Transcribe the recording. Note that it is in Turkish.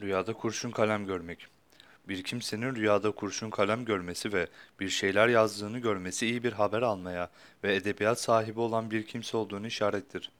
Rüyada kurşun kalem görmek. Bir kimsenin rüyada kurşun kalem görmesi ve bir şeyler yazdığını görmesi iyi bir haber almaya ve edebiyat sahibi olan bir kimse olduğunu işarettir.